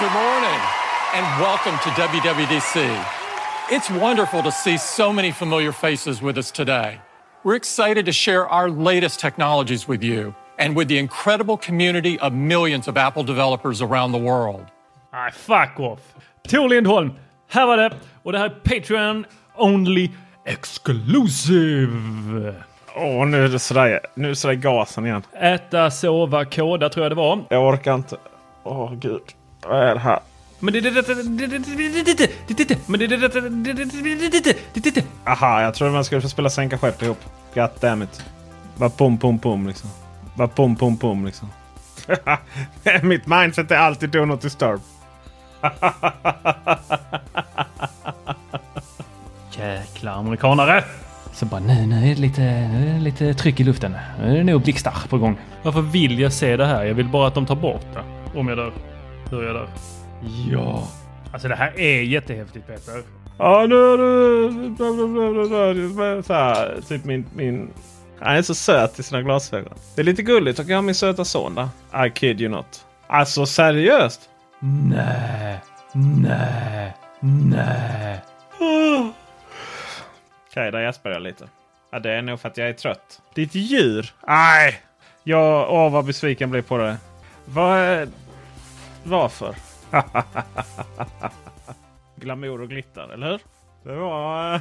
Good morning and welcome to WWDC. It's wonderful to see so many familiar faces with us today. We're excited to share our latest technologies with you and with the incredible community of millions of Apple developers around the world. Nej, fuck off. Thor Lindholm, här var det. Och det här är Patreon Only Exclusive. Åh, nu är det sådär, nu är det sådär gasen igen. Äta, sova, koda tror jag det var. Jag orkar inte. Åh gud. Vad är det här? Men det... Men det... Aha, jag trodde man skulle få spela sänka skepp ihop. God damn it. Bara pum pum pum liksom. Bara pum pum pum liksom. Mitt mindset är alltid do not disturb. Jäkla amerikanare! Så bara nu, nu är det lite, nu är det lite tryck i luften. Nu är det nog blixtar på gång. Varför vill jag se det här? Jag vill bara att de tar bort det. Om jag dör. Hur jag dör. Ja. Alltså det här är jättehäftigt Peter. Ja, nu det... Så här, typ min, min... Han är så söt i sina glasögon. Det är lite gulligt och jag har min söta son där. I kid you not. Alltså seriöst? Nej, nej, nej. Okej, där gäspar jag lite. Ja, det är nog för att jag är trött. Ditt djur? Nej! Jag, åh vad besviken jag blir på det. Vad. Varför? Glamour och glitter, eller hur? Det var...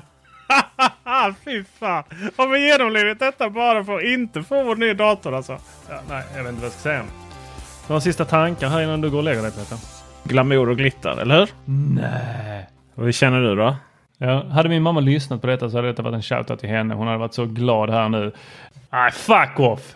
Fy fan! Har vi genomlidit detta bara för att inte få vår nya dator alltså? Ja, nej, jag vet inte vad jag ska säga. Några sista tankar här innan du går och lägger dig Peter? Glamour och glitter, eller hur? Nej. Och hur känner du då? Ja, hade min mamma lyssnat på detta så hade detta varit en shoutout till henne. Hon hade varit så glad här nu. Nej, fuck off!